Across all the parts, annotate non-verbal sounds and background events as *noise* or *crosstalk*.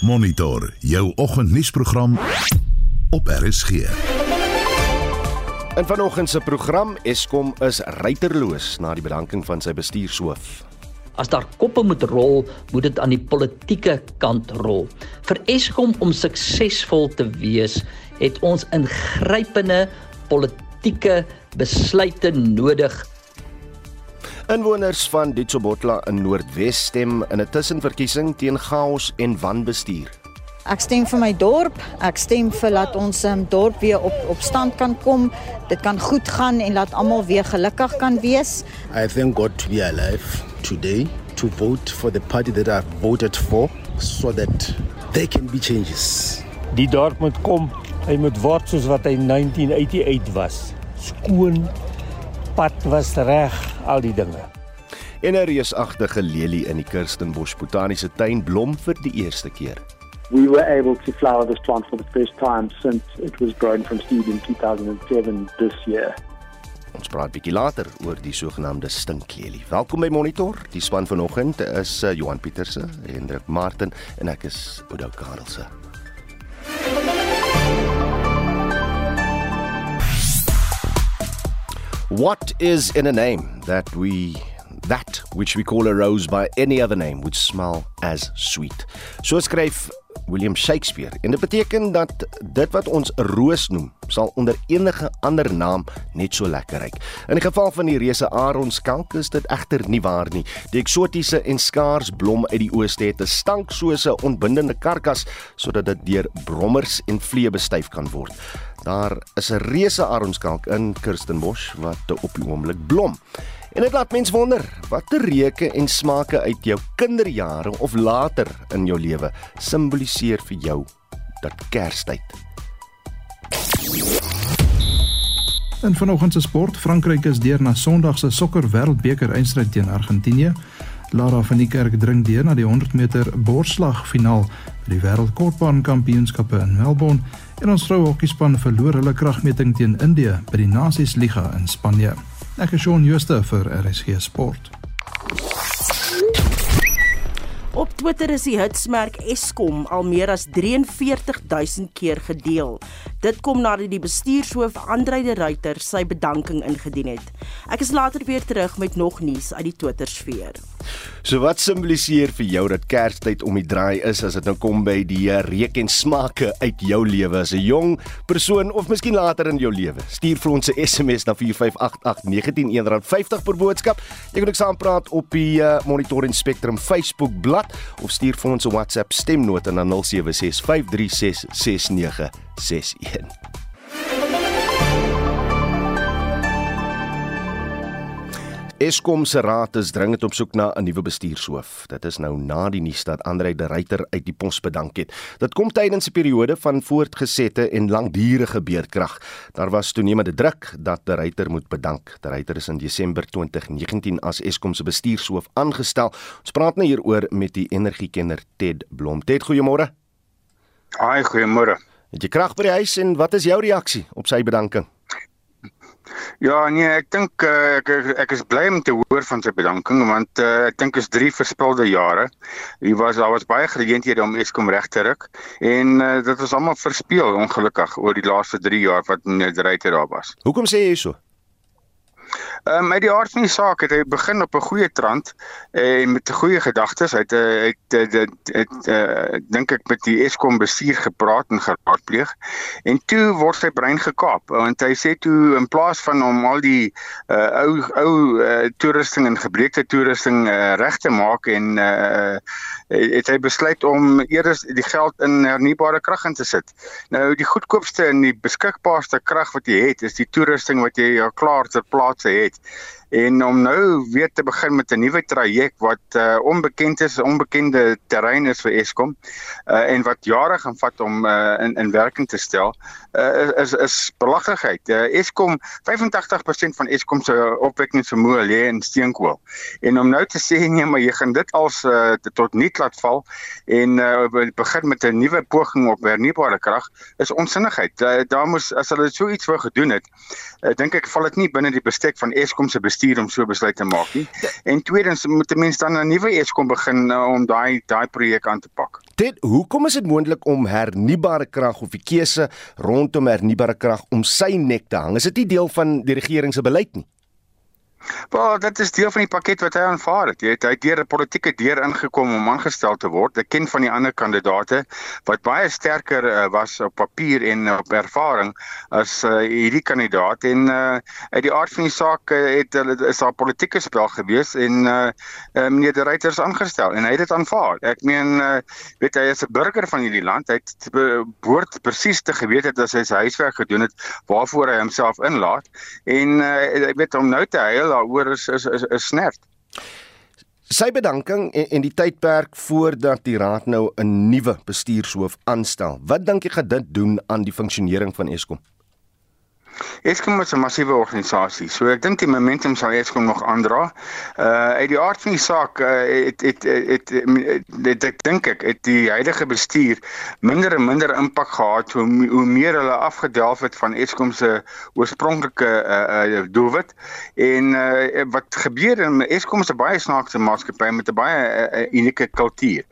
Monitor jou oggendnuusprogram op RSG. In vanoggend se program Eskom is ruiterloos na die bedanking van sy bestuurshoof. As daar koppe moet rol, moet dit aan die politieke kant rol. Vir Eskom om suksesvol te wees, het ons ingrypende politieke besluite nodig Inwoners van Ditsobotla in Noordwes stem in 'n tussenverkiesing teen chaos en wanbestuur. Ek stem vir my dorp. Ek stem vir laat ons um, dorp weer op op stand kan kom. Dit kan goed gaan en laat almal weer gelukkig kan wees. I thank God to be alive today to vote for the party that I voted for so that there can be changes. Die dorp moet kom. Hy moet word soos wat hy 1988 was. Skoon pad was reg, al die dinge. En 'n reusagtige lelie in die Kirstenbosch Botaniese Tuin blom vir die eerste keer. We were able to flower this plant for the first time since it was grown from seed in 2007 this year. Ons praat bietjie later oor die sogenaamde stinklelie. Welkom by Monitor. Die span vanoggend is uh, Johan Pieterse, Hendrik Martin en ek is Oudou Karelse. What is in a name that we that which we call a rose by any other name would smell as sweet. So skryf William Shakespeare en dit beteken dat dit wat ons 'n roos noem, sal onder enige ander naam net so lekker ruik. In die geval van die reuse aronskalk is dit egter nie waar nie. Die eksotiese en skaars blom uit die ooste het 'n stank soos 'n onbindende karkas sodat dit deur brommers en vliee bestuif kan word. Daar is 'n reuse aronskalk in Kirstenbosch wat op die oomblik blom. En dit laat mens wonder, watter reuke en smake uit jou kinderjare of later in jou lewe simboliseer vir jou dat Kerstyd. En vanoggend se sport, Frankryk is deur na Sondag se sokker wêreldbeker eindstryd teen Argentinië. Lara van die Kerk dring deur na die 100 meter borsslag finaal by die wêreldkortbaan kampioenskappe in Melbourne en ons vroue hokkiespan verloor hulle kragmeting teen Indië by die Nasies Liga in Spanje. Ek is Shaun Schuster vir RSG Sport. Op Twitter is die hitsmerk Eskom al meer as 43000 keer gedeel. Dit kom nadat die bestuurshoof Andrei de Ruyter sy bedanking ingedien het. Ek is later weer terug met nog nuus uit die Twittersfeer. So wat simboliseer vir jou dat Kerstyd om die draai is as dit nou kom by die eh, reuk en smake uit jou lewe as 'n jong persoon of miskien later in jou lewe? Stuur vir ons 'n SMS na 4588919 R50 per boodskap. Jy kan ook saampraat op die uh, Monitor en Spectrum Facebook bladsy of stuur vir ons 'n WhatsApp stemnota na 0765366961. Eskom se raad is dringend op soek na 'n nuwe bestuurshoof. Dit is nou na die nuus dat Andrei de Ruyter uit die pos bedank het. Dit kom tydens 'n periode van voortgesette en langdurige beerdkrag. Daar was toenemende druk dat de Ruyter moet bedank. De Ruyter is in Desember 2019 as Eskom se bestuurshoof aangestel. Ons praat nou hieroor met die energiekenner Ted Blom. Ted, goeiemôre. Haai, goeiemôre. Het jy krag by die huis en wat is jou reaksie op sy bedanking? Ja, nee, ek dink uh, ek ek is bly om te hoor van sy bedanking want uh, ek dink is drie verspilde jare. Hy was daar was baie geleenthede om Eskom reg te ruk en uh, dit was almal verspeel ongelukkig oor die laaste 3 jaar wat net ryter daar was. Hoekom sê jy so? Ehm um, uit die aard van die saak het hy begin op 'n goeie trant en uh, met goeie gedagtes. Hy het het dit het uh, dink ek met die Eskom bestuur gepraat en geraadpleeg. En toe word sy brein gekaap want hy sê toe in plaas van om al die uh, ou ou uh, toerusting en gebreekte toerusting uh, reg te maak en uh, het hy besluit om eers die geld in hernubare krag in te sit. Nou die goedkoopste en die beskikbaarste krag wat jy het is die toerusting wat jy al klaar ter plaatse het en om nou weer te begin met 'n nuwe traject wat uh, onbekend is, onbekende terrein is vir Eskom uh, en wat jare gaan vat om uh, in in werking te stel, uh, is is belaglikheid. Uh, Eskom 85% van Eskom se opwekkingsvermoë lê in steenkool. En om nou te sê *laughs* nee, maar jy gaan dit als uh, tot niet laat val en uh, begin met 'n nuwe poging op hernubare krag is onsinnigheid. Uh, daar moes as hulle so iets wou gedoen het, uh, dink ek val dit nie binne die bestek van Eskom se bestuur om so besluit te maak nie. En tweedens moet 'n mens dan 'n nuwe Eskom begin uh, om daai daai projek aan te pak. Dit hoekom is dit moontlik om hernubare krag of die keuse rondom hernubare krag om sy nek te hang? Is dit nie deel van die regering se beleid nie? Wel, dit is deel van die pakket wat hy aanvaar het. Hy het hy deur 'n politieke deur ingekom om aangestel te word. Ek ken van die ander kandidaate wat baie sterker uh, was op papier en op ervaring as uh, hierdie kandidaat en uh, uit die aard van die saak uh, het hulle is daar politieke spel gewees en uh, uh, meneer De Ruyter is aangestel en hy het dit aanvaar. Ek meen uh, weet hy is 'n burger van hierdie land. Hy het behoort presies te geweet het as hy sy huiswerk gedoen het waarvoor hy homself inlaat en uh, ek weet om nou te huil daaroor is is is, is snert. Sy bedanking en, en die tydperk voordat die raad nou 'n nuwe bestuurshoof aanstel. Wat dink jy gaan dit doen aan die funksionering van Eskom? Eskom is 'n massiewe organisasie. So ek dink die momentum sal Eskom nog aandra. Uh uit die aard van die saak uh, het het het, het, het ek dink ek het die huidige bestuur minder en minder impak gehad hoe hoe meer hulle afgedelf het van Eskom se oorspronklike uh, uh doelwit. En uh wat gebeur in Eskom is 'n baie snaakse maatskappy met 'n baie uh, unieke kultuur.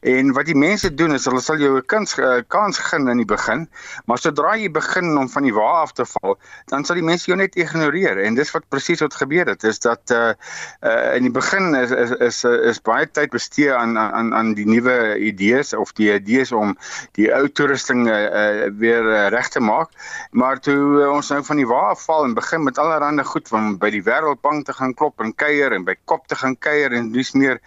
En wat die mense doen is hulle sal jou 'n kans uh, kans gee in die begin, maar sodra jy begin om van die wa af te val, dan sal die mense jou net ignoreer en dis wat presies wat gebeur het is dat uh, uh in die begin is is is is baie tyd bestee aan aan aan die nuwe idees of die idees om die ou toerusting uh, uh weer uh, reg te maak. Maar toe uh, ons nou van die wa val en begin met allerlei goed van by die wêreldbank te gaan klop en kuier en by kop te gaan kuier en dis meer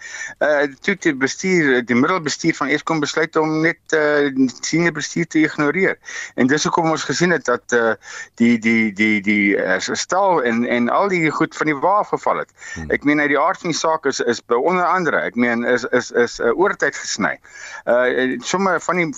uh toe die bestuur die middelbestuur van Eskom besluit om net uh senior bestuur te ignoreer. En dis hoekom ons gesien het dat uh die die die die uh, stel en en al die goed van die wa geval het. Hmm. Ek meen uit die aard van die saak is is by onder andere, ek meen is is is 'n uh, oortyd gesny. Uh sommer van die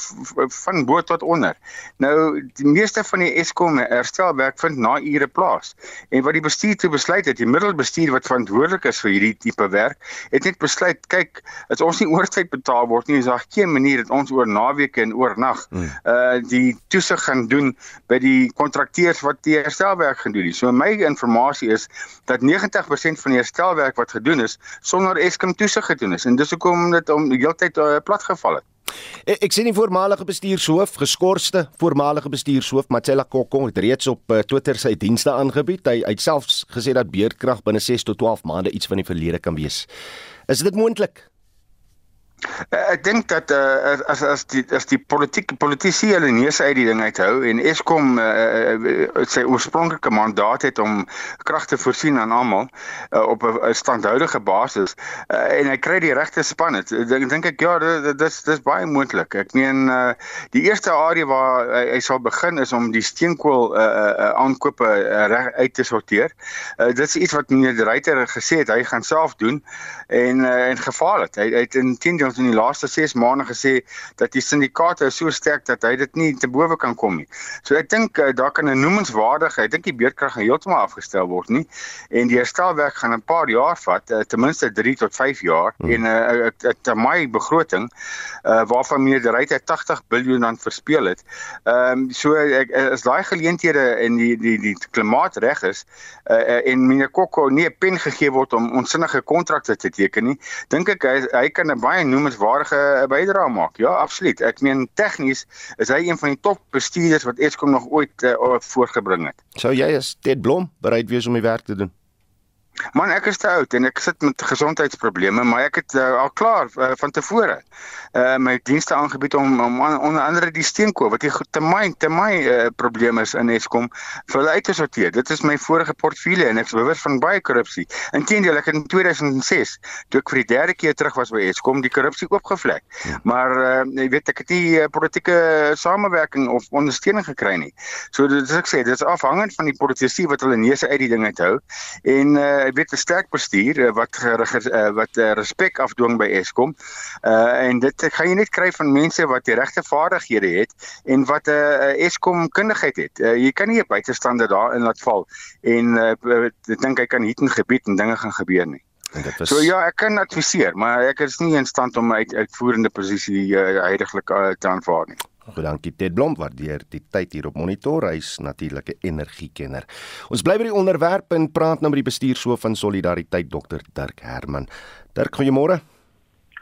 van bo tot onder. Nou die meeste van die Eskom herstelwerk vind na ure plaas. En wat die bestuur toe besluit het, die middelbestuur wat verantwoordelik is vir hierdie tipe werk, het net besluit, kyk, as ons nie oortyd betaal word nie, is daar geen manier dat ons oor naweke en oornag hmm. uh die toesig gaan doen by die kontrakteurs wat die herstelwerk gedoen het. So my inligting is dat 90% van die herstelwerk wat gedoen is sonder Eskom toesig gedoen is en dis hoekom dit om heeltyd uh, platgeval het. Ek, ek sien die voormalige bestuurshoof, geskorste voormalige bestuurshoof Matsela Kokko het reeds op uh, Twitter sy dienste aangebied. Hy het selfs gesê dat beerdkrag binne 6 tot 12 maande iets van die verlede kan wees. Is dit moontlik? Uh, ek dink dat uh, as as die as die politiek politici hulle neus uit die ding uithou en Eskom uh, sy oorspronklike mandaat het om krag te voorsien aan almal uh, op 'n standhoudige basis uh, en hy kry die regte span het dink dink ek ja dit dis dis baie moontlik ek meen uh, die eerste area waar hy, hy sal begin is om die steenkool uh, uh, aankope uh, reg uit te sorteer. Uh, dit is iets wat meneer Reiter gesê het hy gaan self doen en uh, en gefaal het. Hy, hy het in 10 ons in die laaste 6 maande gesê dat die syndikaate so sterk dat hy dit nie te bowe kan kom nie. So ek dink uh, daar kan 'n noemenswaardige, ek dink die beerdkrag gaan heeltemal afgestel word nie en die herstelwerk gaan 'n paar jaar vat, uh, ten minste 3 tot 5 jaar hmm. en 'n uh, 'n termyn begroting uh, waarvan De Ruyter 80 miljard rand verspeel het. Ehm um, so ek is daai geleenthede en die die die klimaat reg is uh, uh, en meneer Kokko nie 'n pen gegee word om onsinnige kontrakte te teken nie. Dink ek hy, hy kan 'n baie noemenswaardige bydrae maak. Ja, absoluut. Ek meen tegnies is hy een van die top bestuurders wat Eskom nog ooit uh, voorgebring het. Sou jy as Ted Blom bereid wees om die werk te doen? Man, ek is te oud en ek sit met gesondheidsprobleme, maar ek het uh, al klaar uh, van tevore uh my dienste aangebied om, om onder andere die steenkool wat die termyn termyn uh, probleem is in Eskom vir hulle uit te sorteer. Dit is my vorige portefeulje en ek is bewus van baie korrupsie. Inteendeel, ek het in 2006 toe ek vir die derde keer terug was by Eskom die korrupsie oopgevlek. Ja. Maar uh jy weet ek het nie uh, politieke samewerking of ondersteuning gekry nie. So dit is ek sê, dit is afhangend van die politisie wat hulle neuse uit die ding uithou en uh ek weet 'n sterk bestuur uh, wat uh, wat uh, respek afdwing by Eskom. Uh en dit gaan jy net kry van mense wat die regte vaardighede het en wat 'n uh, Eskom kundigheid het. Uh, jy kan nie 'n buitestander daarin laat val en uh, ek dink hy kan hier in gebied en dinge gaan gebeur nie. Was... So ja, ek kan adviseer, maar ek is nie in stand om my uit, uitvoerende posisie uh, heidaglik uh, te aanvaar nie. Goed dankie Ted Blom waardeer die tyd hier op monitor. Hy's natuurlike energiekenner. Ons bly by die onderwerp en praat nou met die bestuurshoof van Solidariteit Dr Dirk Herman. Dirk, goeiemôre.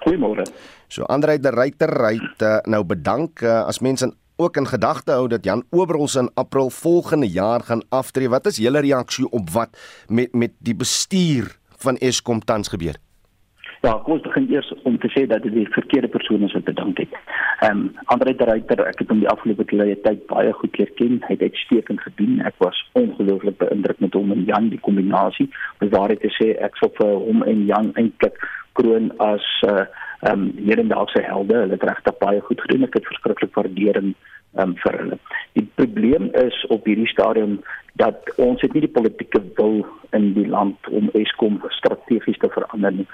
Goeiemôre. So Andre de Ruyter het uh, nou bedank uh, as mense ook in gedagte hou dat Jan Oberholz in April volgende jaar gaan aftree. Wat is julle reaksie op wat met met die bestuur van Eskom tans gebeur? Ja, kom ons begin eers om te sê dat dit die verkeerde persoon is wat bedank het. Ehm um, Andre de Ruyter, ek het hom die afgelope tyd baie goed leer ken. Hy het uitstekend gedoen. Ek was ongelooflik beïndruk met hom en Jan die kombinasie. Bewaar dit te sê ek sou vir hom en Jan eintlik kroon as uh ehm um, hedendaagse helde. Hulle het regtig baie goed gedoen. Ek het verskriklik waardering um, vir hulle. Die probleem is op hierdie stadium dat ons het nie die politieke wil in die land om Eskom strategies te verander nie.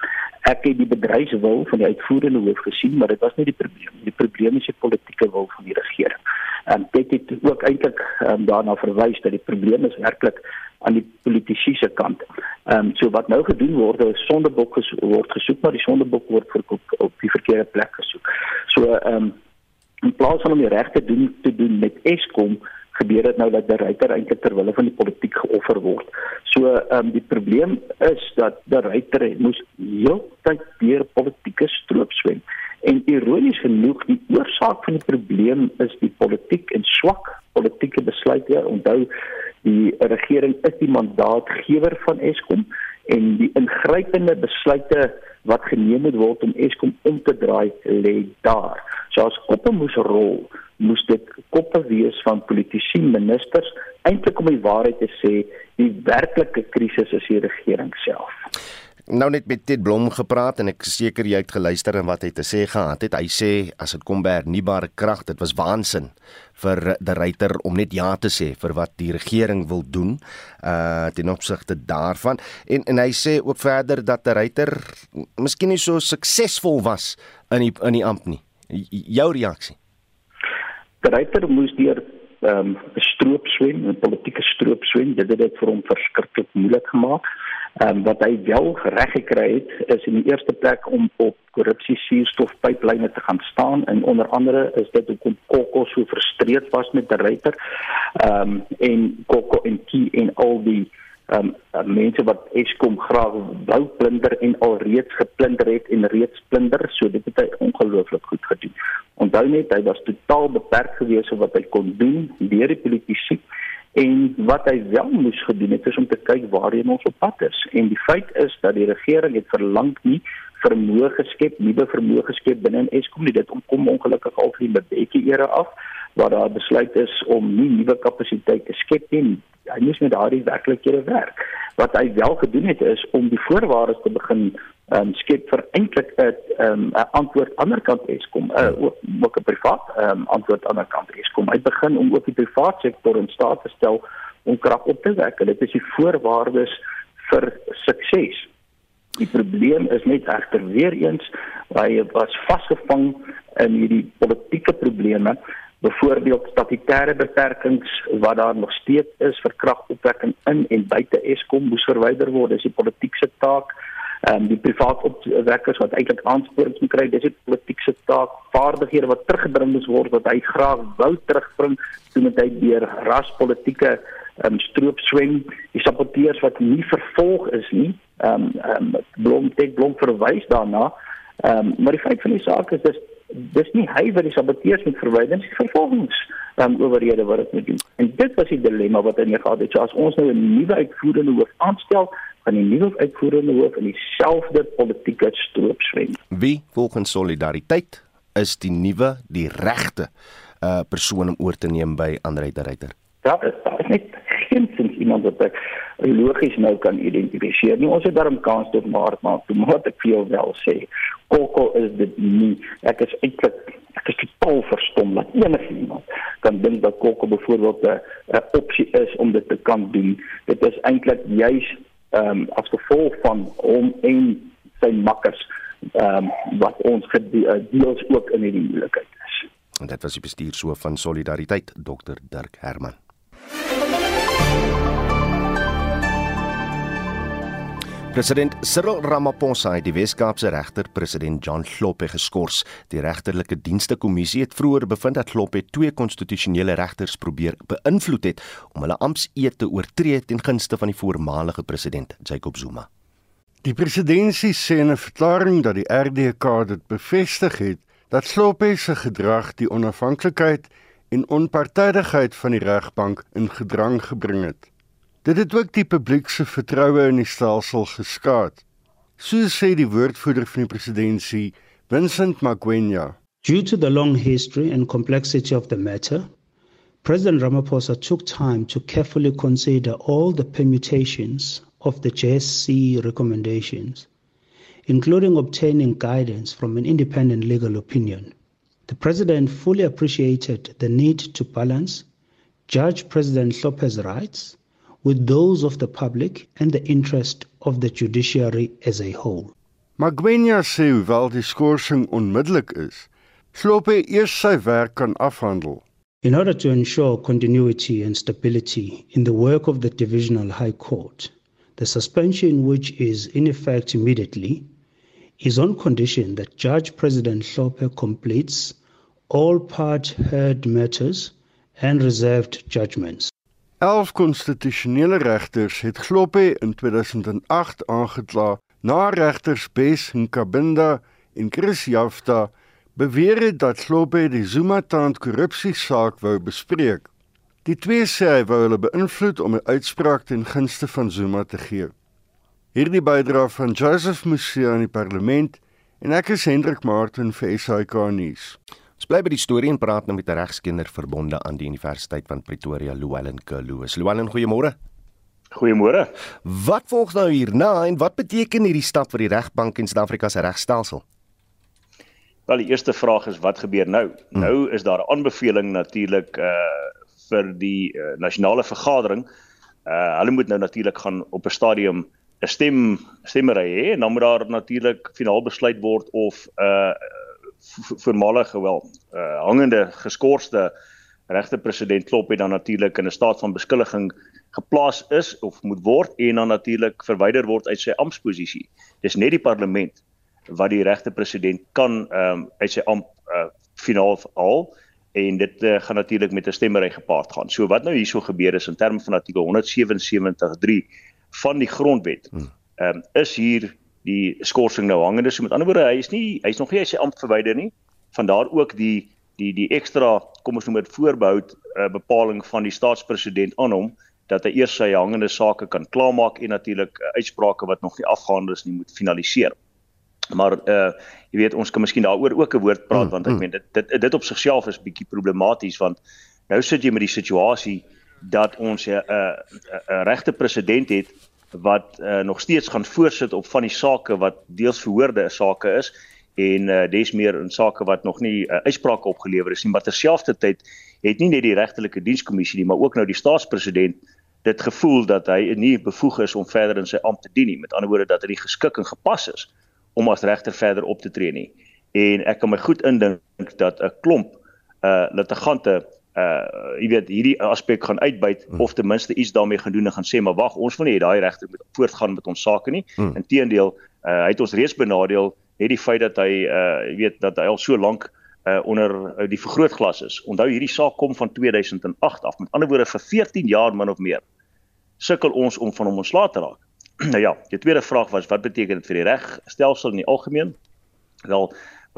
Ek het die bedryfswil van die uitvoerende hoof gesien, maar dit was nie die probleem. Die probleem is die politieke wil van die regering. En dit het ook eintlik um, daarna verwys dat die probleem is werklik aan die politisie se kant. Ehm um, so wat nou gedoen word, is sondebok word gesoek, maar die sondebok word vir op die verkeerde plek gesoek. So ehm um, in plaas van om die regte doen te doen met Eskom gebeur dit nou dat die ryter eintlik ter wille van die politiek geoffer word. So ehm um, die probleem is dat die ryter moes heeltyd deur politieke stroop swem. En ironies genoeg, die oorsaak van die probleem is die politiek en swak politieke besluite. Onthou, die regering is die mandaatgewer van Eskom en die ingrypende besluite wat geneem moet word om Eskom om te draai lê daar. So as koppe moes rol, moes dit koppe wees van politici, ministers, eintlik om die waarheid te sê, die werklike krisis is die regering self. Nou net met Ted Blom gepraat en ek seker jy het geluister en wat hy te sê gehad het. Hy sê as dit kom by hernubare krag, dit was waansin vir die ryter om net ja te sê vir wat die regering wil doen uh ten opsigte daarvan. En en hy sê ook verder dat die ryter miskien nie so suksesvol was in die in die amp nie. Jou reaksie? Die ryter moes deur ehm um, 'n stroop swem, 'n politieke stroop swem. Dit het dit vir hom verskriklik moeilik gemaak. Ehm um, wat hy wel reg gekry het is in die eerste plek om op korrupsie suurstofpyplyne te gaan staan en onder andere is dit hoekom Kokko so frustreerd was met die ryter. Ehm um, en Kokko en Key en al die ehm um, mense wat Eskom graag wou plunder en al reeds geplunder het en reeds plunder, so dit het hy ongelooflik goed gedoen. Onthou net hy was totaal beperk geweest wat hy kon doen deur die politiek En wat hy wel moes gedoen het is om te kyk waarheen ons op pad is. En die feit is dat die regering het verlang nie vermoë geskep, nuwe vermoë geskep binne in Eskom nie. Dit kom ongelukkig al van die Mbeki era af waar daar besluit is om nie nuwe kapasiteit te skep nie. Hy moes met daardie werklikhede werk. Wat hy wel gedoen het is om die voorwaardes te begin um, skep vir eintlik 'n ehm 'n antwoord aan die kant Eskom, uh, ook ook 'n privaat um, antwoord aan die kant Eskom. Hy begin om ook die privaat sektor in staat te stel om krag op te wek. Dit is die voorwaardes vir sukses. Die probleem is net egter weer eens hy was vasgevang in hierdie politieke probleme byvoorbeeld statutêre beperkings wat daar nog steeds is vir kragopwekking in en buite Eskom moes verwyder word. Dis die politieke taak ehm um, die privaat opwekkers wat eintlik aansporings moet kry, dis 'n politieke taak, vaardighede wat teruggebring moet word wat hy graag wou terugbring toe met hy deur raspolitieke ehm um, stroop swing, die saboteurs wat nie vervolg is nie. Ehm um, ehm um, Blom tek Blom verwys daarna. Ehm um, maar die feit van die saak is dis dis nie hy wat die saboteurs moet verwyder nie, vervolgings dan um, owerhede wat dit moet doen. En dit was die dilemma wat hy gehad het. So as ons nou 'n nuwe uitvoerende hoof aanstel, van die nuwe uitvoerende hoof in dieselfde politieke stroop swem. Wie volgens solidariteit is die nuwe die regte uh persoon om oor te neem by Andre de Ruyter? Ja, daar is net geen sin iemand wat ek logies nou kan identifiseer nie. Ons het daarom kans tot maar maar toe moet ek jou wel sê. Kokko is dit nie. Ek is eintlik ek is totaal verstom dat enige iemand kan dink dat Kokko byvoorbeeld 'n opsie is om dit te kan doen. Dit is eintlik juis ehm um, as gevolg van hom en sy makkers ehm um, wat ons eh, ook in hierdie moeilikheid is. En dit was die bestuurshoof van Solidariteit, Dr Dirk Herman. President Cyril Ramaphosa het die Wes-Kaapse regter president John Kloppe geskort. Die regterlike dienste kommissie het vroeër bevind dat Kloppe twee konstitusionele regters probeer beïnvloed het om hulle ampseed te oortree ten gunste van die voormalige president Jacob Zuma. Die presidentsie sê in 'n verklaring dat die RDK dit bevestig het dat Kloppe se gedrag die onafhanklikheid en onpartydigheid van die regbank in gedrang gebring het. Dit het ook die publiek se vertroue in die stelsel geskaad. So sê die woordvoerder van die presidentskap, Vincent Magwenya. Due to the long history and complexity of the matter, President Ramaphosa took time to carefully consider all the permutations of the JSC recommendations, including obtaining guidance from an independent legal opinion. The president fully appreciated the need to balance Judge President Lopez's rights with those of the public and the interest of the judiciary as a whole. Magwenya sê hoewel die skorsing onmiddellik is, Slope eers sy werk kan afhandel. In order to ensure continuity and stability in the work of the Divisional High Court, the suspension which is in effect immediately is on condition that Judge President Slope completes all part heard matters and reserved judgments. 11 konstitusionele regters het Gloppe in 2008 aangekla na regters Bes Nkabinda en Chris Jafta beweer het dat Gloppe die Zuma-tand korrupsiesaak wou bespreek. Die twee sê hy wou hulle beïnvloed om 'n uitspraak ten gunste van Zuma te gee. Hierdie bydra van Joseph Musia aan die parlement en ek is Hendrik Martin vir SAK nuus. Ons bly by die storie en praat nou met 'n regskenner verbonde aan die Universiteit van Pretoria, Luwelen Kloos. Luwelen, goeiemôre. Goeiemôre. Wat volg nou hierna en wat beteken hierdie stap vir die regbank en Suid-Afrika se regstelsel? Wel, die eerste vraag is wat gebeur nou? Hmm. Nou is daar 'n aanbeveling natuurlik uh vir die uh, nasionale vergadering. Uh hulle moet nou natuurlik gaan op 'n stadium 'n stem stemmery hê en dan moet daar natuurlik finaal besluit word of uh voormalige wel uh, hangende geskorste regte president Klop het dan natuurlik in 'n staat van beskuldiging geplaas is of moet word en dan natuurlik verwyder word uit sy amptposisie. Dis net die parlement wat die regte president kan ehm um, uit sy ampt uh, finaal haal en dit uh, gaan natuurlik met 'n stemmery gepaard gaan. So wat nou hierso gebeur is in terme van artikel 177.3 van die grondwet. Hmm. Ehm um, is hier die skorsing nou hangende. So met ander woorde, hy is nie hy's nog nie hy sy ampt verwyder nie. Van daar ook die die die ekstra kom ons noem dit voorbehou uh, bepaling van die staatspresident aan hom dat hy eers sy hangende sake kan klaarmaak en natuurlik uh, uitsprake wat nog nie afgehandel is nie moet finaliseer. Maar uh jy weet ons kan miskien daaroor ook 'n woord praat mm, want ek mm. meen dit dit dit op sigself is bietjie problematies want nou sit jy met die situasie dat ons 'n uh, 'n regte president het wat uh, nog steeds gaan voorsit op van die sake wat deels verhoorde sake is en uh, des meer in sake wat nog nie uh, uitsprake opgelewer is nie. Maar terselfdertyd het nie net die regtelike dienskommissie nie maar ook nou die staatspresident dit gevoel dat hy nie bevoeg is om verder in sy ampt te dien nie. Met ander woorde dat hy nie geskik en gepas is om as regter verder op te tree nie. En ek kan my goed indink dat 'n klomp uh litigante uh jy weet hierdie aspek gaan uitbuit hmm. of ten minste iets daarmee gaan doen en gaan sê maar wag ons wil nie daai regter moet voortgaan met ons sake nie. Hmm. Inteendeel, uh hy het ons reeds benadeel net die feit dat hy uh jy weet dat hy al so lank uh onder uh, die vergrootglas is. Onthou hierdie saak kom van 2008 af. Met ander woorde vir 14 jaar min of meer sukkel ons om van hom ontslae te raak. *clears throat* nou ja, die tweede vraag was wat beteken dit vir die regstelsel in die algemeen? Wel,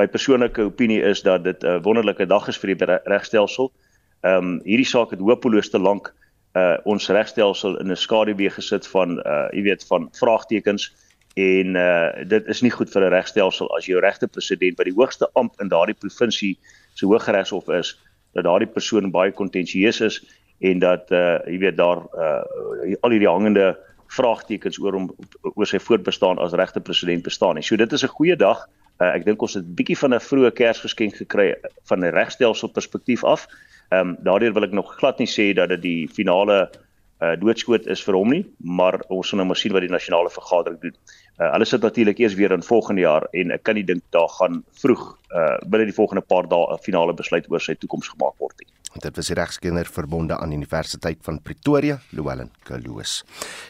my persoonlike opinie is dat dit 'n uh, wonderlike dag is vir die regstelsel. Ehm um, hierdie saak het hopeloos te lank uh ons regstelsel in 'n skaduwee gesit van uh jy weet van vraagtekens en uh dit is nie goed vir 'n regstelsel as jou regte president by die hoogste amp in daardie provinsie se hooggeregshof is dat daardie persoon baie kontensieus is en dat uh jy weet daar uh al hierdie hangende vraagtekens oor hom oor sy voortbestaan as regte president bestaan nie. So dit is 'n goeie dag. Uh, ek dink ons het 'n bietjie van 'n vroeë Kersgeskenk gekry van 'n regstelsel perspektief af. Ehm um, daardeur wil ek nog glad nie sê dat dit die finale uh, doodskoot is vir hom nie, maar ons gaan nou maar sien wat die nasionale vergadering doen. Uh, hulle sit natuurlik eers weer in volgende jaar en ek kan nie dink daar gaan vroeg uh, binne die volgende paar dae 'n finale besluit oor sy toekoms gemaak word nie. Dit was die regskenner verbonde aan Universiteit van Pretoria, Llewellyn Kaloos.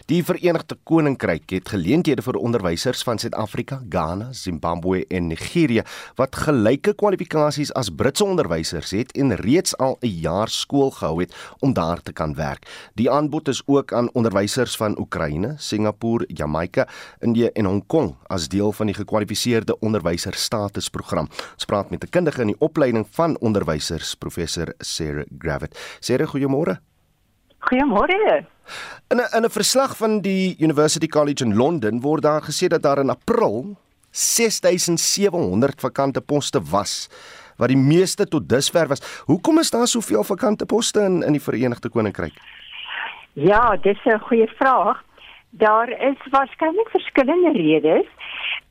Die Verenigde Koninkryk het geleenthede vir onderwysers van Suid-Afrika, Ghana, Zimbabwe en Nigerië wat gelyke kwalifikasies as Britse onderwysers het en reeds al 'n jaar skool gehou het om daar te kan werk. Die aanbod is ook aan onderwysers van Oekraïne, Singapore, Jamaica, Indië en Hong Kong as deel van die gekwalifiseerde onderwyser statusprogram. Ons praat met 'n kundige in die opleiding van onderwysers, professor Sarah Sarah Gravett. Sarah, goeiemôre. Goeiemôre. In 'n in 'n verslag van die University College in Londen word daar gesê dat daar in April 6700 vakante poste was wat die meeste tot dusver was. Hoekom is daar soveel vakante poste in in die Verenigde Koninkryk? Ja, dis 'n goeie vraag. Daar is waarskynlik verskillende redes.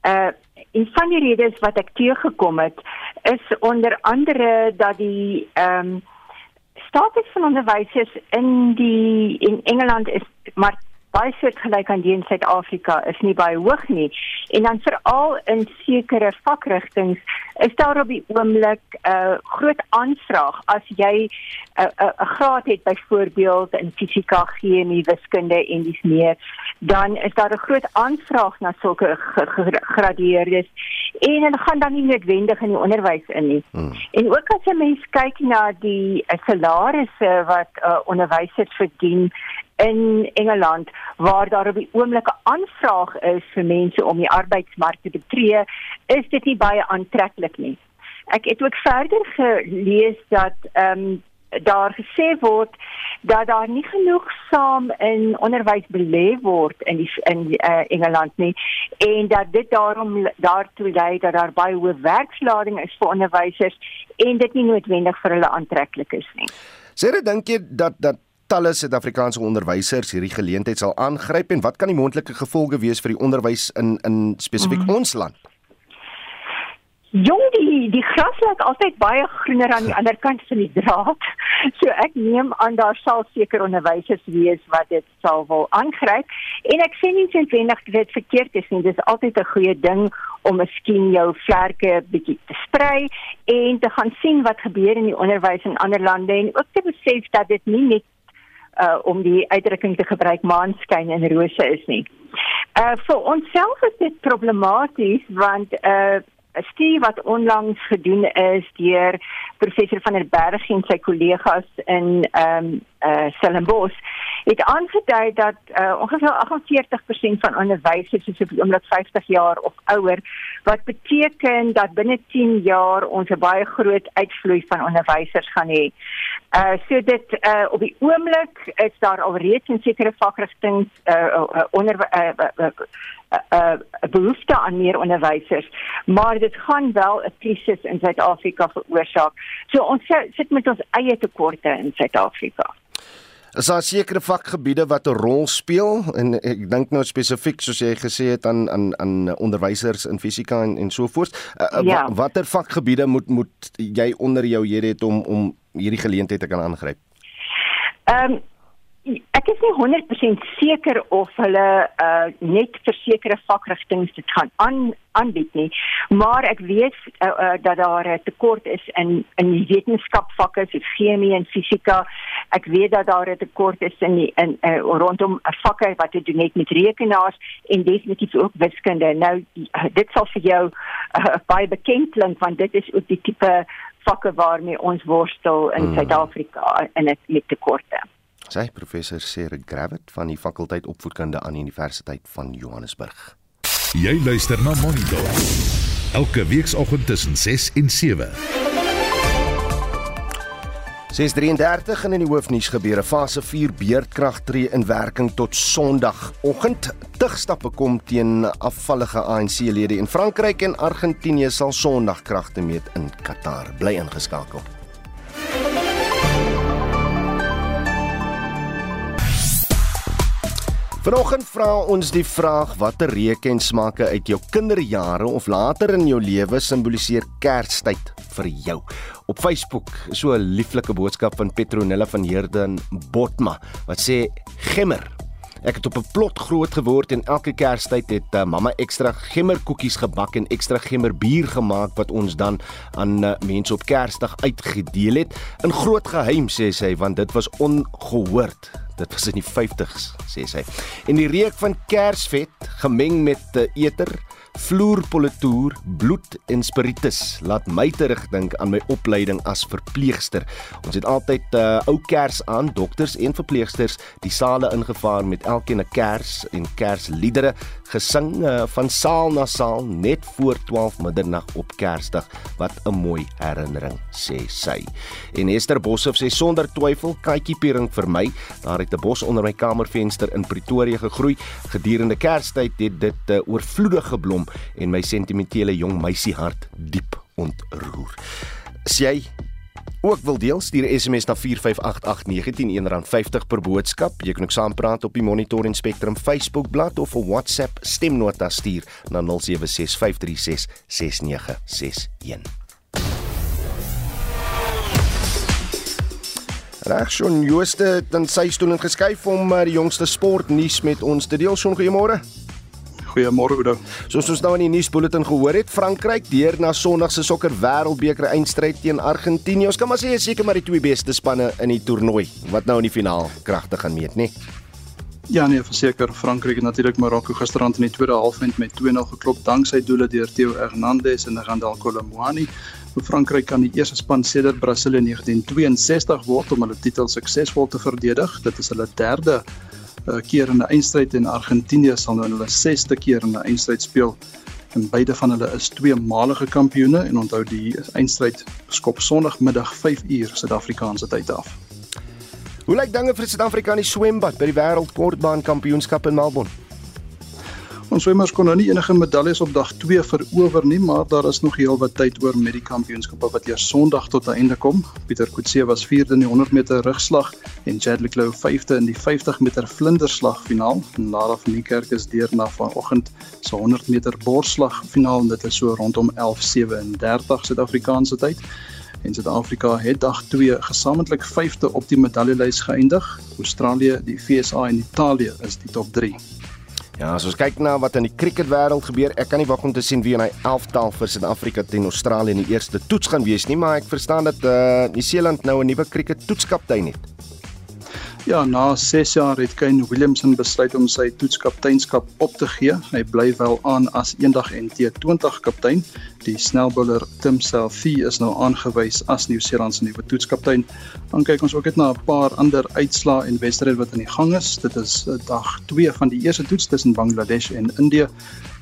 Uh en van die redes wat ek teëgekom het is onder andere dat die ehm um, status van onderwysers in die in Engeland is maar baie soortgelyk aan die in Suid-Afrika is nie baie hoog nie. En dan veral in sekere vakrigtinge is daar op die oomblik 'n uh, groot aanvraag as jy 'n uh, 'n uh, 'n graad het byvoorbeeld in fisika, chemie, wiskunde en dis meer, dan is daar 'n groot aanvraag na sulke gegradueerdes en hulle gaan dan nie noodwendig in die onderwys in nie. Hmm. En ook as jy mens kyk na die uh, salarisse wat uh, onderwysers verdien in Engeland waar daar op die oomblik 'n aanvraag is vir mense om die arbeidsmark te betree, is dit nie baie aantreklik nie. Ek het ook verder gelees dat ehm um, daar gesê word dat daar nie genoeg saam in onderwys belê word in die in uh, Engeland nie en dat dit daarom daartoe lei dat daar baie hoë werkslading is vir onderwysers en dit nie noodwendig vir hulle aantreklik is nie. Sê jy dink jy dat dat talle Suid-Afrikaanse onderwysers hierdie geleentheid sal aangryp en wat kan die moontlike gevolge wees vir die onderwys in in spesifiek mm. ons land? Jong die die gras lyk altyd baie groener aan die *laughs* ander kant van die draad. So ek neem aan daar sal seker onderwysers wees wat dit sal wil aangryp en ek sê nie sinwendig dat dit verkeerd is nie. Dis altyd 'n goeie ding om miskien jou vlerke bietjie te sprei en te gaan sien wat gebeur in die onderwys in ander lande en ook te besef dat dit nie net uh om die uitdrukking te gebruik maanskyn en rose is nie. Uh vir onsself is dit problematies want uh 'n studie wat onlangs gedoen is deur professor van der Berg en sy kollegas in ehm um, uh Stellenbosch het aangedui dat uh, ongeveer 48% van onderwysers is op die oomblik 50 jaar of ouer wat beteken dat binne 10 jaar ons 'n baie groot uitvloei van onderwysers gaan hê. Uh so dit uh op die oomblik is daar alreeds in sekere vakrigtinge uh, onder uh, uh, uh, uh, behoefte aan meer onderwysers, maar dit gaan wel 'n krisis in Suid-Afrika veroorsaak. So ons sit met ons eie tekorte in Suid-Afrika. Is daar sekere vakgebiede wat 'n rol speel en ek dink nou spesifiek soos jy gesê het aan aan aan onderwysers in fisika en en so voort. Uh, ja. Watter vakgebiede moet moet jy onder jou hier het om om hierdie geleentheid te kan aangryp? Ehm um, ek is nie 100% seker of hulle uh, net vir sekere vakrigtinge dit gaan aan aanbied nie maar ek weet uh, uh, dat daar 'n tekort is in in die wetenskapvakke soos chemie en fisika ek weet dat daar 'n tekort is in die, in uh, rondom vakke wat te doen het met rekenaars en definitief ook wiskunde. Nou dit sal vir jou uh, baie bekend klink want dit is ook die tipe vakke waarmee ons worstel in hmm. Suid-Afrika in met tekorte Sy professor Sere Gravett van die fakulteit opvoedkunde aan die Universiteit van Johannesburg. Jy luister na Monitor. Elke weekoggend tussen 6 en 7. 6:33 in die hoofnuus gebeure fase 4 beerdkrag tree in werking tot Sondagoggend. Tugstappe kom teen afvallige ANC-lede in Frankryk en Argentinië sal Sondagkragte meet in Qatar. Bly ingeskakel. Vanoggend vra ons die vraag watter reukensmake uit jou kinderjare of later in jou lewe simboliseer Kerstyd vir jou. Op Facebook so 'n lieflike boodskap van Petronella van Heerden Botma wat sê gemmer Ek het op 'n plot groot geword en elke Kerstyd het uh, mamma ekstra gemmerkoekies gebak en ekstra gemmerbier gemaak wat ons dan aan uh, mense op Kersdag uitgedeel het. In groot geheim sê sy want dit was ongehoord. Dit was in die 50s, sê sy. En die reuk van Kersvet gemeng met uh, eter vloerpolitoer, bloed en spiritus laat my terugdink aan my opleiding as verpleegster. Ons het altyd uh, ou kers aan, dokters en verpleegsters, die sale ingevaar met elkeen 'n kers en kersliedere gesing uh, van saal na saal net voor 12 middernag op Kersdag. Wat 'n mooi herinnering, sê sy. En Esther Boshoff sê sonder twyfel katjie piering vir my. Daar het 'n bos onder my kamervenster in Pretoria gegroei. Gedurende Kerstyd het dit uh, oorvloedig geblom en my sentimentele jong meisie hart diep ontroer. As jy ook wil deel, stuur 'n SMS na 4588919 R50 per boodskap. Jy kan ook saampraat op die Monitor en Spectrum Facebook bladsy of 'n WhatsApp stemnota stuur na 0765366961. Reg, Shaun Jooste het in sy stoel ingeskuif om uh, die jongste sportnuus met ons te deel. Shaun, goeiemôre. Goeiemôre Oudo. Soos ons nou in die nuusbulletin gehoor het, Frankryk deur na Sondag se sokker wêreldbeker eindstryd teen Argentinië. Ons kan maar sê is seker maar die twee beste spanne in die toernooi wat nou in die finaal kragte gaan meet, nê? Ja nee, verseker Frankryk het natuurlik Marokko gisterand in die tweede halfeind met 2-0 geklop danksy doele deur Theo Hernandez en Randall Colomwani. Frankryk kan die eerste span sedert Brasilië 1962 word om hulle titel suksesvol te verdedig. Dit is hulle derde uh, keer in 'n eindstryd en Argentinië sal nou hulle 6ste keer in 'n eindstryd speel. En beide van hulle is tweemalige kampioene en onthou die eindstryd skop Sondagmiddag 5uur Suid-Afrikaanse tyd af. Hoe lyk dinge vir Suid-Afrika in die swembad by die Wêreldkortbaan Kampioenskap in Melbourne? Ons swemmers kon nou nie enige medaljes op dag 2 verower nie, maar daar is nog heelwat tyd oor met die kampioenskappe wat eers Sondag tot 'n einde kom. Pieter Kutse was 4de in die 100 meter rugslag en Chadley Clough 5de in die 50 meter vlinderslag finaal. Lara van die Kerk is deur na vanoggend se 100 meter borsslag finaal en dit is so rondom 11:37 Suid-Afrikaanse tyd. En Suid-Afrika het dag 2 gesamentlik 5de op die medaljelys geëindig. Australië, die VSA en Italië is die top 3. Ja, as ons kyk na wat in die cricketwêreld gebeur, ek kan nie wag om te sien wie in hy 11tal vir Suid-Afrika teen Australië in die eerste toets gaan wees nie, maar ek verstaan dat eh uh, Nieu-Seeland nou 'n nuwe cricket toetskaptein het. Ja, na 6 jaar het Kane Williamson besluit om sy toetskapteinskap op te gee. Hy bly wel aan as eendag en T20 kaptein. Die snelbouler Tim Southee is nou aangewys as Nieu-Seeland se nuwe toetskaptein. Dan kyk ons ook net na 'n paar ander uitslae en wedstryde wat aan die gang is. Dit is eh, dag 2 van die eerste toets tussen Bangladesh en Indië.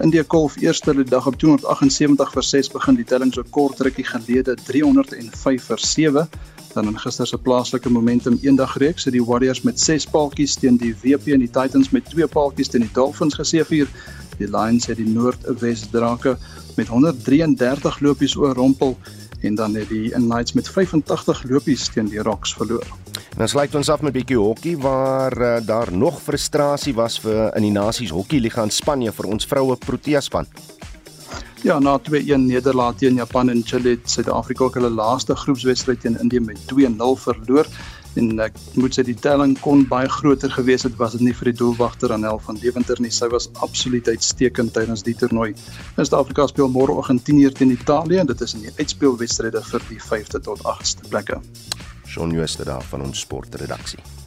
India golf eerste die dag op 278 vir 6 begin die telling so kort rukkie gelede 305 vir 7 dan in gister se plaaslike momentum eendag reeks het die Warriors met 6 paaltjies teen die WP en die Titans met 2 paaltjies teen die Dolphins geseëvier. Die Lions het die Noordwes Drake met 133 lopies oorrompel en dan het die Knights met 85 lopies teen die Rocks verloor. En dan sluit ons af met 'n bietjie hokkie waar uh, daar nog frustrasie was vir in die Nasies Hokkie Liga in Spanje vir ons vroue Protea span. Ja, na 2-1 nederlaag teen Japan en Chile het Suid-Afrika ook hulle laaste groepswedstryd teen Indië met 2-0 verloor en ek moet sê die telling kon baie groter gewees het was dit nie vir die doelwagter Anel van Deventer nie. Sy was absoluut uitstekend tydens die toernooi. Suid-Afrika speel môreoggend 10:00 teen Italië en dit is in die uitspelwedstryde vir die 5de tot 8ste plekke. Shaun Jooste daar van ons sportredaksie.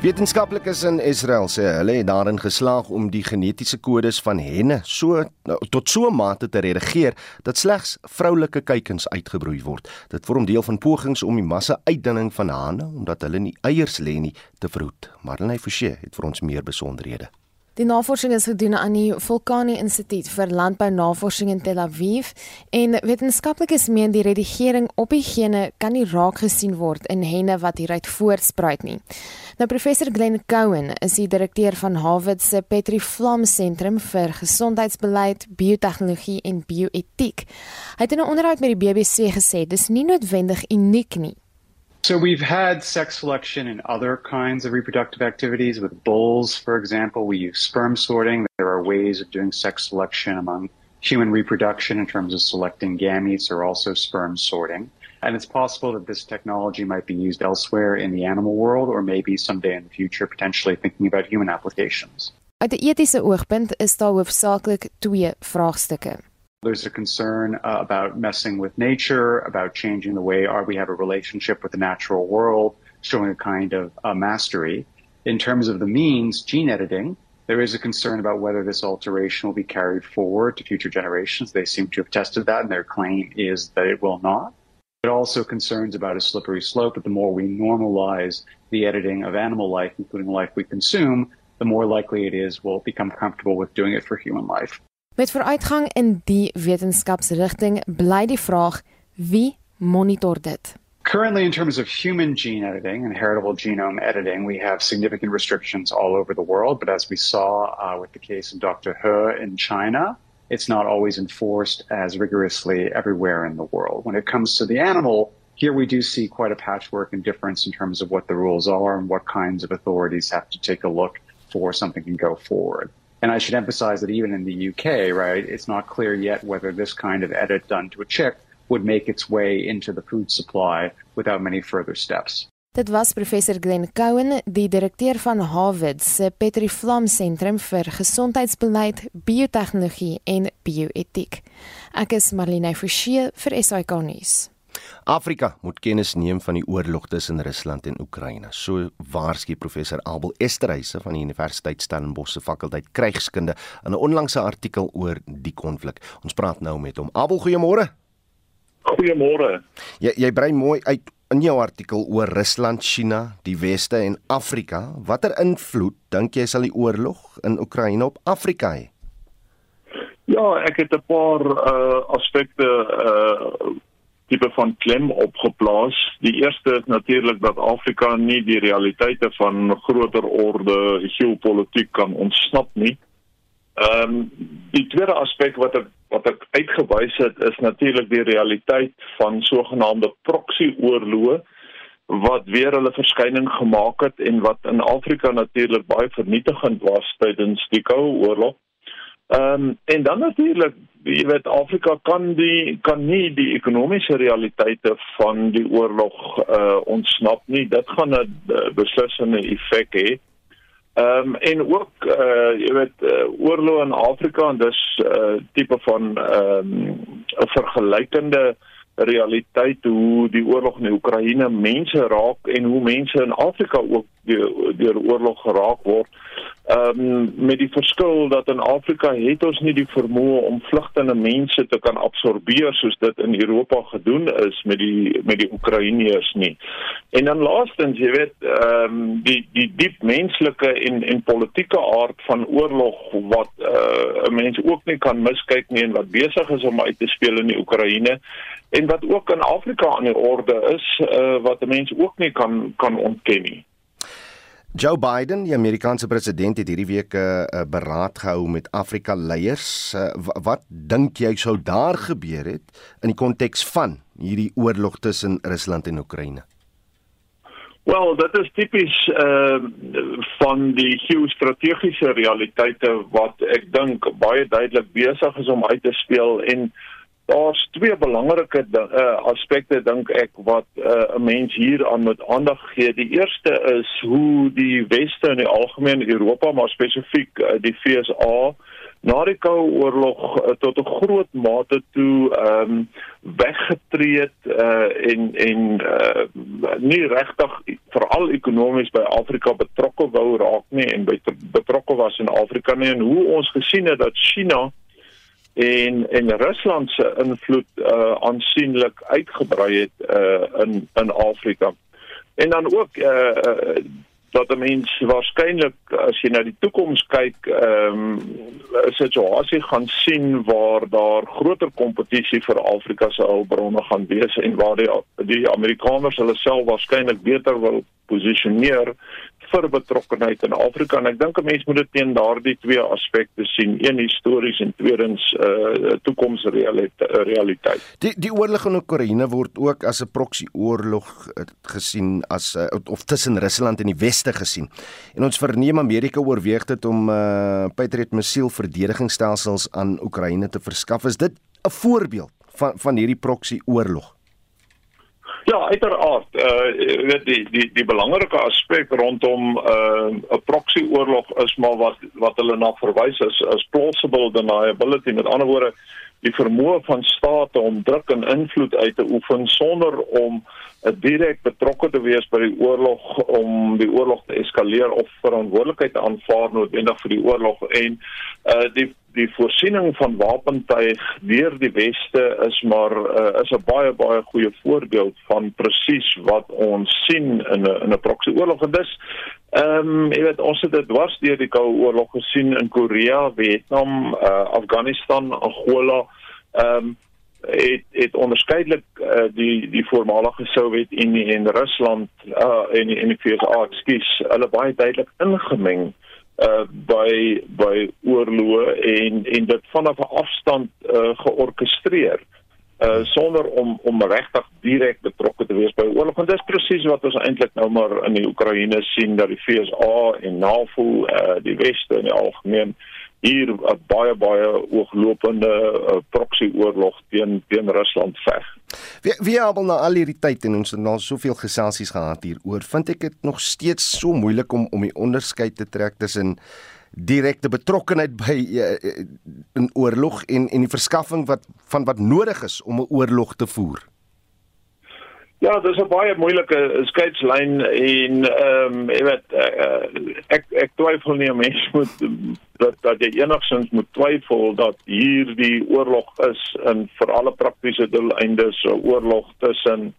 Wetenskaplikes in Israel sê hulle het daarin geslaag om die genetiese kodes van henne so nou, tot so 'n mate te redigeer dat slegs vroulike kuikens uitgebroei word. Dit vorm deel van pogings om die massa uitdunning van hane omdat hulle nie eiers lê nie te verhoed. Marlene Forsie het vir ons meer besonderhede. Die navorsing is gedoen aan die Volcani Instituut vir Landbounavorsing in Tel Aviv en wetenskaplikes meen die redigering op die gene kan nie raak gesien word in henne wat hieruit voortspruit nie. Nou professor Glenn Cowan is die direkteur van Harvard se Petri Flam Sentrum vir Gesondheidsbeleid, Biotehnologie en Bioetiek. Hy het in 'n onderhoud met die BBC gesê dis nie noodwendig uniek nie. So we've had sex selection in other kinds of reproductive activities. With bulls, for example, we use sperm sorting. There are ways of doing sex selection among human reproduction in terms of selecting gametes or also sperm sorting. And it's possible that this technology might be used elsewhere in the animal world or maybe someday in the future potentially thinking about human applications. Uit 'n etiese oogpunt is daar hoofsaaklik twee vraagstukke. There's a concern uh, about messing with nature, about changing the way our, we have a relationship with the natural world, showing a kind of uh, mastery. In terms of the means, gene editing, there is a concern about whether this alteration will be carried forward to future generations. They seem to have tested that, and their claim is that it will not. It also concerns about a slippery slope that the more we normalize the editing of animal life, including the life we consume, the more likely it is we'll become comfortable with doing it for human life. Met vooruitgang in die wetenskapsrigting bly die vraag wie monitor dit. Currently, in terms of human gene editing and heritable genome editing, we have significant restrictions all over the world. But as we saw uh, with the case of Dr. He in China, it's not always enforced as rigorously everywhere in the world. When it comes to the animal, here we do see quite a patchwork and difference in terms of what the rules are and what kinds of authorities have to take a look before something can go forward. And I should emphasize that even in the UK, right, it's not clear yet whether this kind of edit done to a chick would make its way into the food supply without many further steps. Dit was professor Glenn Cowan, die direkteur van Harvard se Petri Flam Sentrum vir Gesondheidsbeleid, Biotehnologie en Bioetiek. Ek is Marlene Forsie vir SAK nuus. Afrika moet kennis neem van die oorlog tussen Rusland en Oekraïne. So waarsku professor Abel Esterhuise van die Universiteit Stellenbosch se fakulteit krygskunde in 'n onlangse artikel oor die konflik. Ons praat nou met hom. Abel, goeiemôre. Goeiemôre. Jy jy brei mooi uit in jou artikel oor Rusland, China, die Weste en Afrika. Watter invloed dink jy sal die oorlog in Oekraïne op Afrika hê? Ja, ek het 'n paar uh aspekte uh tipe van klem opgeplaas. Die eerste is natuurlik dat Afrika nie die realiteite van groter orde geopolitiek kan ontsnap nie. Ehm um, die tweede aspek wat ek wat ek uitgewys het is natuurlik die realiteit van sogenaamde proxy oorloë wat weer hulle verskyning gemaak het en wat in Afrika natuurlik baie vernietigend was tydens die Koue Oorlog. Ehm um, en dan natuurlik, jy weet Afrika kan die kan nie die ekonomiese realiteite van die oorlog uh ontsnap nie. Dit gaan 'n beslissende effek hê. Ehm um, en ook uh jy weet uh, oorlog in Afrika en dis uh, tipe van ehm um, 'n vergelykende realiteit hoe die oorlog in Oekraïne mense raak en hoe mense in Afrika ook deur deur oorlog geraak word. Ehm um, met die verskil dat in Afrika het ons nie die vermoë om vlugtende mense te kan absorbeer soos dit in Europa gedoen is met die met die Oekraïners nie. En dan laastens, jy weet, ehm um, die die diep menslike en en politieke aard van oorlog wat uh, 'n mens ook nie kan miskyk nie en wat besig is om uit te speel in die Oekraïne en wat ook in Afrika aan die orde is uh, wat 'n mens ook nie kan kan ontken nie. Joe Biden, die Amerikaanse president het hierdie week 'n uh, uh, beraad gehou met Afrika leiers. Uh, wat dink jy sou daar gebeur het in die konteks van hierdie oorlog tussen Rusland en Oekraïne? Wel, dit is tipies uh van die geostrategiese realiteite wat ek dink baie duidelik besig is om uit te speel en daar's twee belangrike uh, aspekte dink ek wat uh, 'n uh, mens hier aan moet aandag gee. Die eerste is hoe die weste in die algemeen Europa, maar spesifiek uh, die FSA na die Koue Oorlog uh, tot 'n groot mate toe ehm um, weggetree het uh, en en uh, nie regtig veral ekonomies by Afrika betrokke wou raak nie en by betrokke was in Afrika nie en hoe ons gesien het dat China en en Rusland se invloed uh aansienlik uitgebrei het uh in in Afrika. En dan ook uh, uh dat 'n mens waarskynlik as jy na die toekoms kyk, ehm um, 'n situasie gaan sien waar daar groter kompetisie vir Afrika se hulpbronne gaan wees en waar die die Amerikaners hulle self waarskynlik beter wil posisioneer vir betrokkenheid in Afrika en ek dink 'n mens moet dit teen daardie twee aspekte sien, een histories en tweedens uh toekomsrealiteit. Die die oorlog in Oekraïne word ook as 'n proxy oorlog uh, gesien as uh, of tussen Rusland en die weste gesien. En ons verneem Amerika oorweeg dit om uh Patriot missiel verdedigingsstelsels aan Oekraïne te verskaf. Is dit 'n voorbeeld van van hierdie proxy oorlog? Ja, uiteraard. Uh weet die die die belangrike aspek rondom uh 'n proxy oorlog is maar wat wat hulle na verwys is as plausible deniability. Met ander woorde, die vermoë van state om druk en invloed uit te oefen sonder om direk betrokke te wees by die oorlog om die oorlog te eskaleer of verantwoordelikheid te aanvaar noodwendig vir die oorlog en uh die die voorsiening van wapentuig deur die weste is maar uh, is 'n baie baie goeie voorbeeld van presies wat ons sien in 'n in 'n proxy oorlog. En dis ehm um, jy weet ons het dit dwars deur die koue oorlog gesien in Korea, Vietnam, uh, Afghanistan, Angola. Ehm um, het het onderskeidelik uh, die die voormalige Sowjetunie en Rusland uh, en en die VS, ekskuus, hulle baie duidelik ingemeng uh by by oorloë en en dit vanaf 'n afstand uh georkestreer uh sonder om om regtig direk betrokke te wees by oorlog. En dis presies wat ons eintlik nou maar in die Oekraïne sien dat die FSA en NAVO uh die weste in die algemeen hier 'n baie baie ooglopende uh, proxy oorlog teen teen Rusland veg. Wie wie albel na al hierdie tyd en ons het nou soveel geselsies gehad hieroor, vind ek dit nog steeds so moeilik om om die onderskeid te trek tussen direkte betrokkenheid by uh, in oorlog en en die verskaffing wat van wat nodig is om 'n oorlog te voer. Ja, dis 'n baie moeilike skeidslyn en ehm um, jy weet uh, ek ek twyfel nie 'n mens moet dat dat jy enigsins moet twyfel dat hier die oorlog is in vir alle praktiese doeleindes 'n oorlog tussen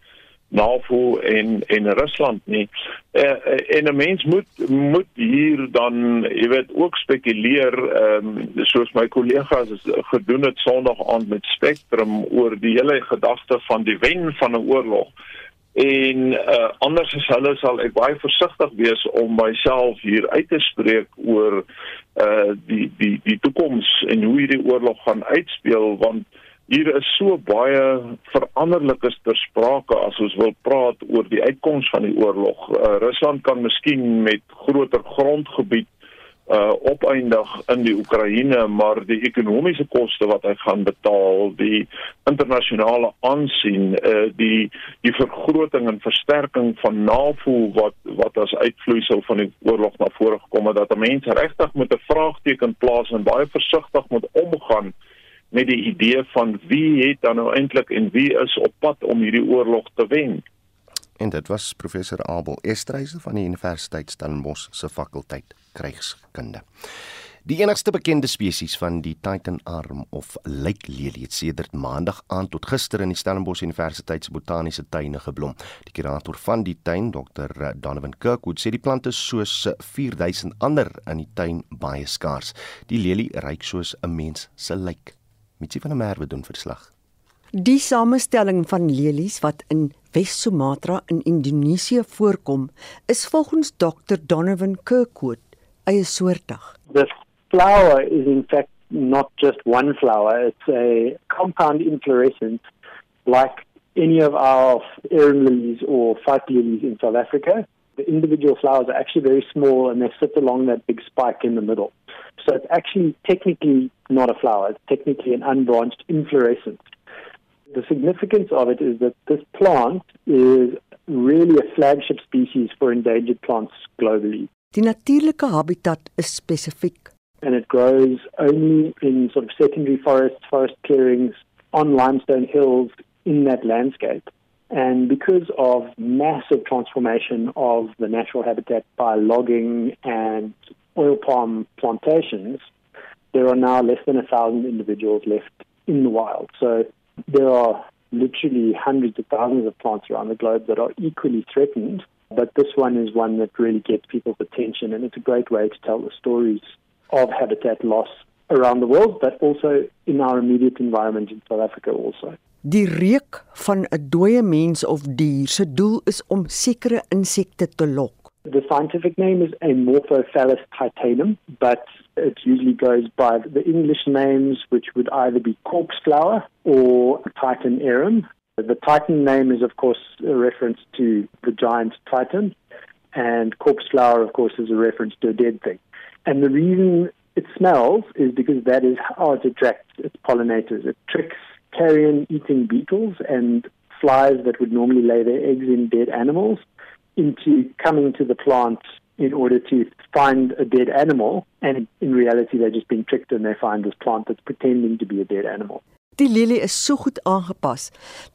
NAVO en en Rusland nie. Uh, en 'n mens moet moet hier dan jy weet ook spekuleer ehm um, soos my kollegas gedoen het Sondag aand met Spectrum oor die hele gedagte van die wen van 'n oorlog en uh, anders as hulle sal ek baie versigtig wees om myself hier uit te spreek oor uh die die die toekoms en hoe hierdie oorlog gaan uitspeel want hier is so baie veranderlikes ter sprake as ons wil praat oor die uitkoms van die oorlog. Uh, Rusland kan miskien met groter grondgebied uh opeindig in die Oekraïne maar die ekonomiese koste wat hy gaan betaal die internasionale aansien uh die die vergroting en versterking van NAVO wat wat as uitvloeisel van die oorlog na vore gekom het dat mense regtig met 'n vraagteken plaas en baie versigtig moet omgaan met die idee van wie het dan nou eintlik en wie is op pad om hierdie oorlog te wen en dit was professor Abel Estreise van die Universiteit Stellenbosch se fakulteit krygskunde. Die enigste bekende spesies van die Titanarm of lijklelie het sedert maandag aan tot gister in die Stellenbosch Universiteit se botaniese tuine geblom. Die kurator van die tuin, Dr. Donovan Kirkwood, sê die plante soos 4000 ander in die tuin baie skaars. Die lelie ryk soos 'n mens se lijk. Mitsi van der Merwe doen verslag. Die samestelling van lelies wat in Wes-Sumatra in Indonesië voorkom, is volgens Dr. Donovan Kirkwood eiesoortig. The flower is in fact not just one flower, it's a compound inflorescence like any of our arum lilies or fight lilies in South Africa. The individual flowers are actually very small and they sit along that big spike in the middle. So it's actually technically not a flower, it's technically an unbranched inflorescence. The significance of it is that this plant is really a flagship species for endangered plants globally. Die natuurlike habitat is spesifiek and it grows only in sort of secondary forests, forest clearings, on limestone hills in that landscape. And because of massive transformation of the natural habitat by logging and oil palm plantations, there are now less than a thousand individuals left in the wild. So there are literally hundreds of thousands of plants around the globe that are equally threatened, but this one is one that really gets people's attention, and it's a great way to tell the stories of habitat loss around the world, but also in our immediate environment in South Africa also. Die reuk van 'n dooie mens of dier se doel is om sekere insekte te lok. The scientific name is Amorphophallus titanum, but it usually goes by the English names, which would either be corpse flower or Titan arum. The Titan name is, of course, a reference to the giant Titan, and corpse flower, of course, is a reference to a dead thing. And the reason it smells is because that is how it attracts its pollinators. It tricks carrion eating beetles and flies that would normally lay their eggs in dead animals into coming to the plant in order to find a dead animal. And in reality, they're just being tricked and they find this plant that's pretending to be a dead animal. Die lelie is so goed aangepas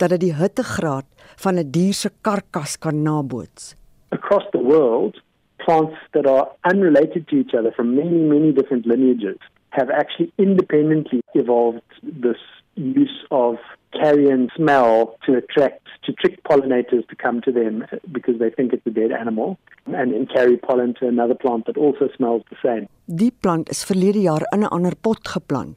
dat dit die hittegraad van 'n dier se karkas kan naboots. Across the world, plants that are unrelated to each other from many, many different lineages have actually independently evolved this use of carrion smell to attract, to trick pollinators to come to them because they think it's a dead animal and then carry pollen to another plant that also smells the same. Die plant is verlede jaar in 'n ander pot geplant.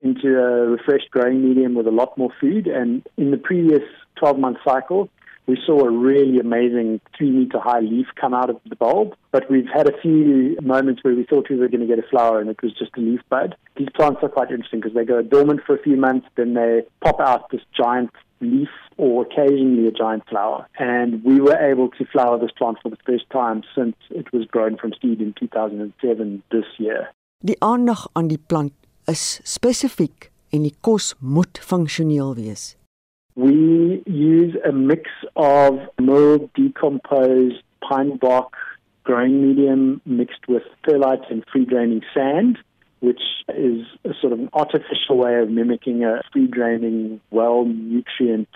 Into a refreshed growing medium with a lot more food and in the previous 12 month cycle, we saw a really amazing three meter high leaf come out of the bulb. But we've had a few moments where we thought we were going to get a flower and it was just a leaf bud. These plants are quite interesting because they go dormant for a few months, then they pop out this giant leaf or occasionally a giant flower. And we were able to flower this plant for the first time since it was grown from seed in 2007 this year. Die aandag aan die plant is spesifiek en die kos moet funksioneel wees. We use a mix of milled decomposed pine bark growing medium mixed with perlite and free draining sand, which is a sort of an artificial way of mimicking a free draining, well nutrient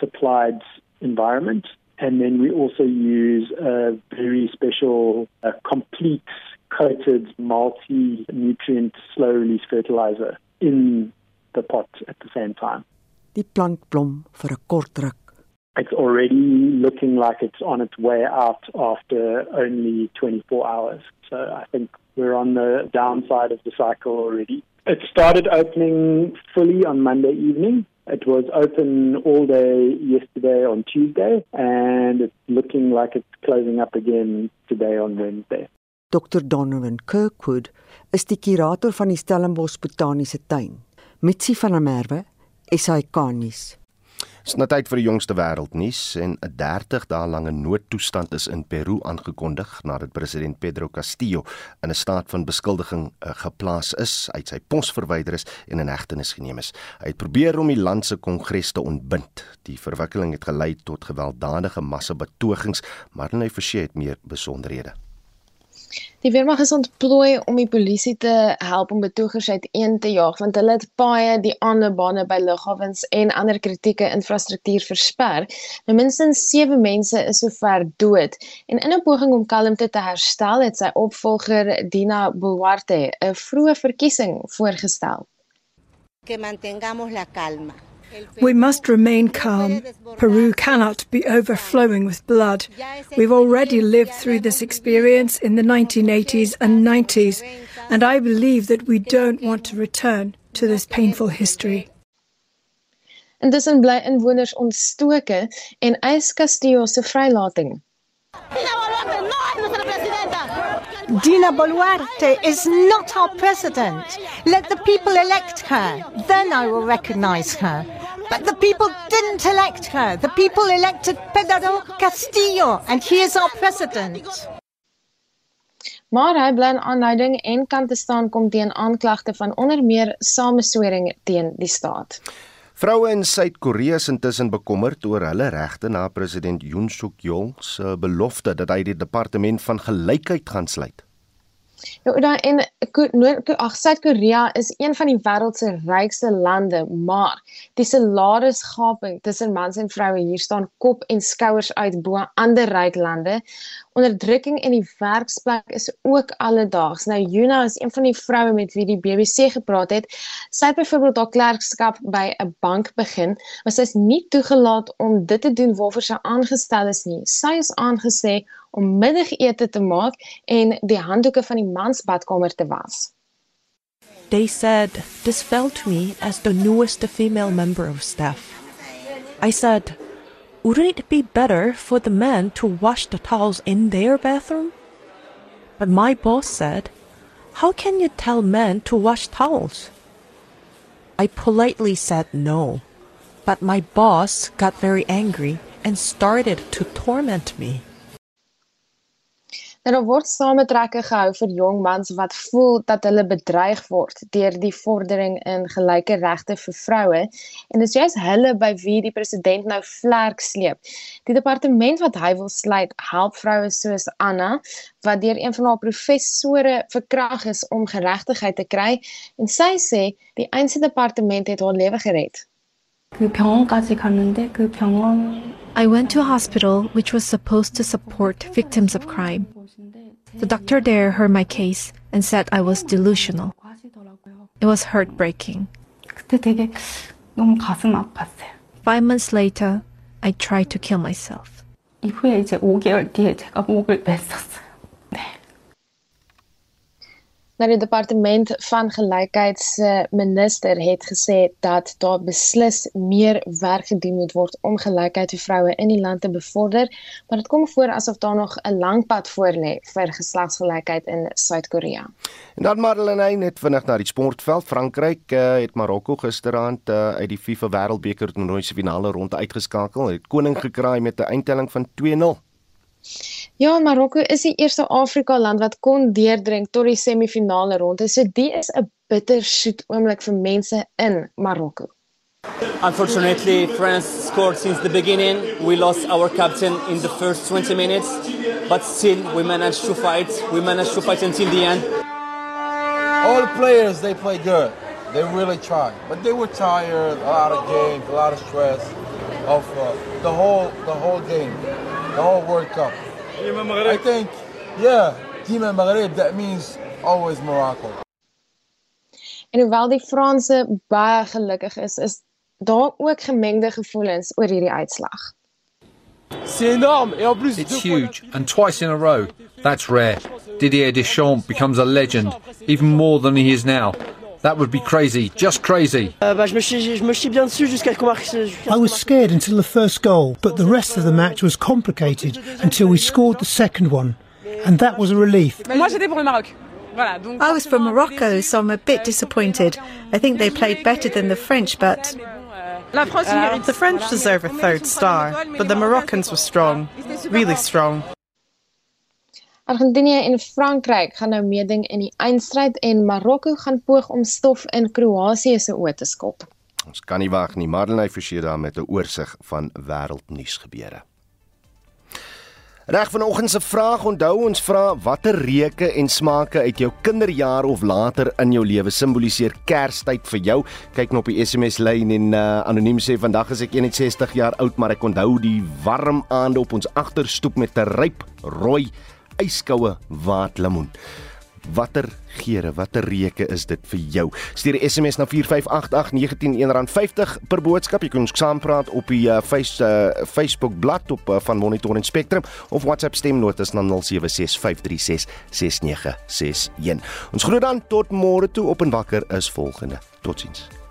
supplied environment. And then we also use a very special, uh, complete coated multi nutrient slow release fertilizer in the pot at the same time. Die plant blom vir 'n kort ruk. It's already looking like it's on its way out after only 24 hours. So I think we're on the downside of the cycle already. It started opening fully on Monday evening. It was open all day yesterday on Tuesday, and it's looking like it's closing up again today on Wednesday. Dr. Donovan Kirkwood is die kurator van die Stellenbosch Botaniese Tuin. Mitsi van der Merwe SAK nuus. Dis nou tyd vir die jongste wêreldnuus en 'n 30 dae lange noodtoestand is in Peru aangekondig nadat president Pedro Castillo in 'n staat van beskuldiging uh, geplaas is, uit sy pos verwyder is en in hegtenis geneem is. Hy het probeer om die land se kongres te ontbind. Die verwikkeling het gelei tot gewelddadige massabetogings, maar hy verseë het meer besonderhede. Die weermag is ontplooi om die polisie te help om betogers uiteen te jaag want hulle het baie die aanloopbane by lughawens en ander kritieke infrastruktuur versper. Nou minstens 7 mense is sover dood en in 'n poging om kalmte te herstel het sy opvolger Dina Boluarte 'n vroeë verkiesing voorgestel. Que mantengamos la calma. We must remain calm. Peru cannot be overflowing with blood. We've already lived through this experience in the 1980s and 90s, and I believe that we don't want to return to this painful history. Intussen bly inwoners ontstoke en eis Castillo se vrylating. Dina Boluarte is not our president. Let the people elect her. Then I will recognize her. But the people didn't elect her. The people elected Pedro Castillo, and he is our president. Maar hy bly in aanleiding en kan te staan kom teen aanklagte van onder meer sameswering teen die staat. Vroue in Suid-Korea is intussen bekommerd oor hulle regte na president Yoon Suk Yeol se belofte dat hy die departement van gelykheid gaan sluit. Ja, dan en Noord-Korea, is een van die wêreld se rykste lande, maar die salarisgaping tussen mans en vroue hier staan kop en skouers uit bo ander ryk lande. Onderdrukking in die werksplek is ook alledaags. Nou Juna is een van die vroue met wie die BBC gepraat het. Sy het byvoorbeeld haar klerkskap by 'n bank begin, maar sy is nie toegelaat om dit te doen waarvoor sy aangestel is nie. Sy is aangesê om middagete te maak en die handdoeke van die mansbadkamer te was. They said this felt to me as the newest female member of staff. I said wouldn't it be better for the men to wash the towels in their bathroom? But my boss said, How can you tell men to wash towels? I politely said no, but my boss got very angry and started to torment me. Nou daar word sametrekke gehou vir jong mans wat voel dat hulle bedreig word deur die vordering in gelyke regte vir vroue en dis juist hulle by wie die president nou vlerk sleep. Die departement wat hy wil sluit, help vroue soos Anna wat deur een van haar professore verkrag is om geregtigheid te kry en sy sê die einste departement het haar lewe gered. 그 병원까지 갔는데 그 병원 I went to a hospital which was supposed to support victims of crime. The doctor there heard my case and said I was delusional. It was heartbreaking. 그때 되게 너무 가슴 아팠어요. Five months later, I tried to kill myself. 이후에 이제 5개월 뒤에 제가 목을 맸었어요. Nou die departement van gelykheid se minister het gesê dat daar beslis meer werk gedoen moet word om gelykheid vir vroue in die land te bevorder, maar dit kom voor asof daar nog 'n lang pad voor lê vir geslagsgelykheid in Suid-Korea. En dan Marlene net vinnig na die sportveld. Frankryk uh, het Marokko gisteraand uh, uit die FIFA Wêreldbeker toernooi se finale ronde uitgeskakel. Het koning gekraai met 'n eindtelling van 2-0. Ja, Marokko is die eerste Afrika land wat kon deurdring tot die semifinale ronde. So dit is 'n bittersoet oomblik vir mense in Marokko. Unfortunately, France scored since the beginning. We lost our captain in the first 20 minutes, but still we managed to fight. We managed to fight until the end. All players they play good. They really try, but they were tired. A lot of games, a lot of stress of uh, the whole the whole game, the whole World Cup. I think, yeah, Team Maghreb. That means always Morocco. En hoewel die Franse baie gelukkig is, is daar ook gemengde gevoelens oor hierdie uitslag. It's huge and twice in a row. That's rare. Didier Deschamps becomes a legend, even more than he is now. That would be crazy, just crazy. I was scared until the first goal, but the rest of the match was complicated until we scored the second one. And that was a relief. I was from Morocco, so I'm a bit disappointed. I think they played better than the French, but. The French deserve a third star, but the Moroccans were strong, really strong. Argentinië en Frankryk gaan nou meeding in die eindstryd en Marokko gaan poog om stof in Kroasie se oë te skop. Ons kan nie wag nie. Marlenae Forsie daar met 'n oorsig van wêreldnuus gebeure. Reg vanoggend se vraag onthou ons vra watter reuke en smake uit jou kinderjare of later in jou lewe simboliseer Kerstyd vir jou. Kyk nou op die SMS lyn en uh, anoniem sê vandag is ek 61 jaar oud maar ek onthou die warm aande op ons agterstoep met 'n ryp rooi yskoue waatlemoen. Watter geure, watter reuke is dit vir jou? Stuur 'n SMS na 4588919 R50 per boodskap. Jy kan ons saampraat op die uh, face uh, Facebook bladsy op uh, van Monitor en Spectrum of WhatsApp stemnotas na 0765366961. Ons groet dan tot môre toe op en wakker is volgende. Totsiens.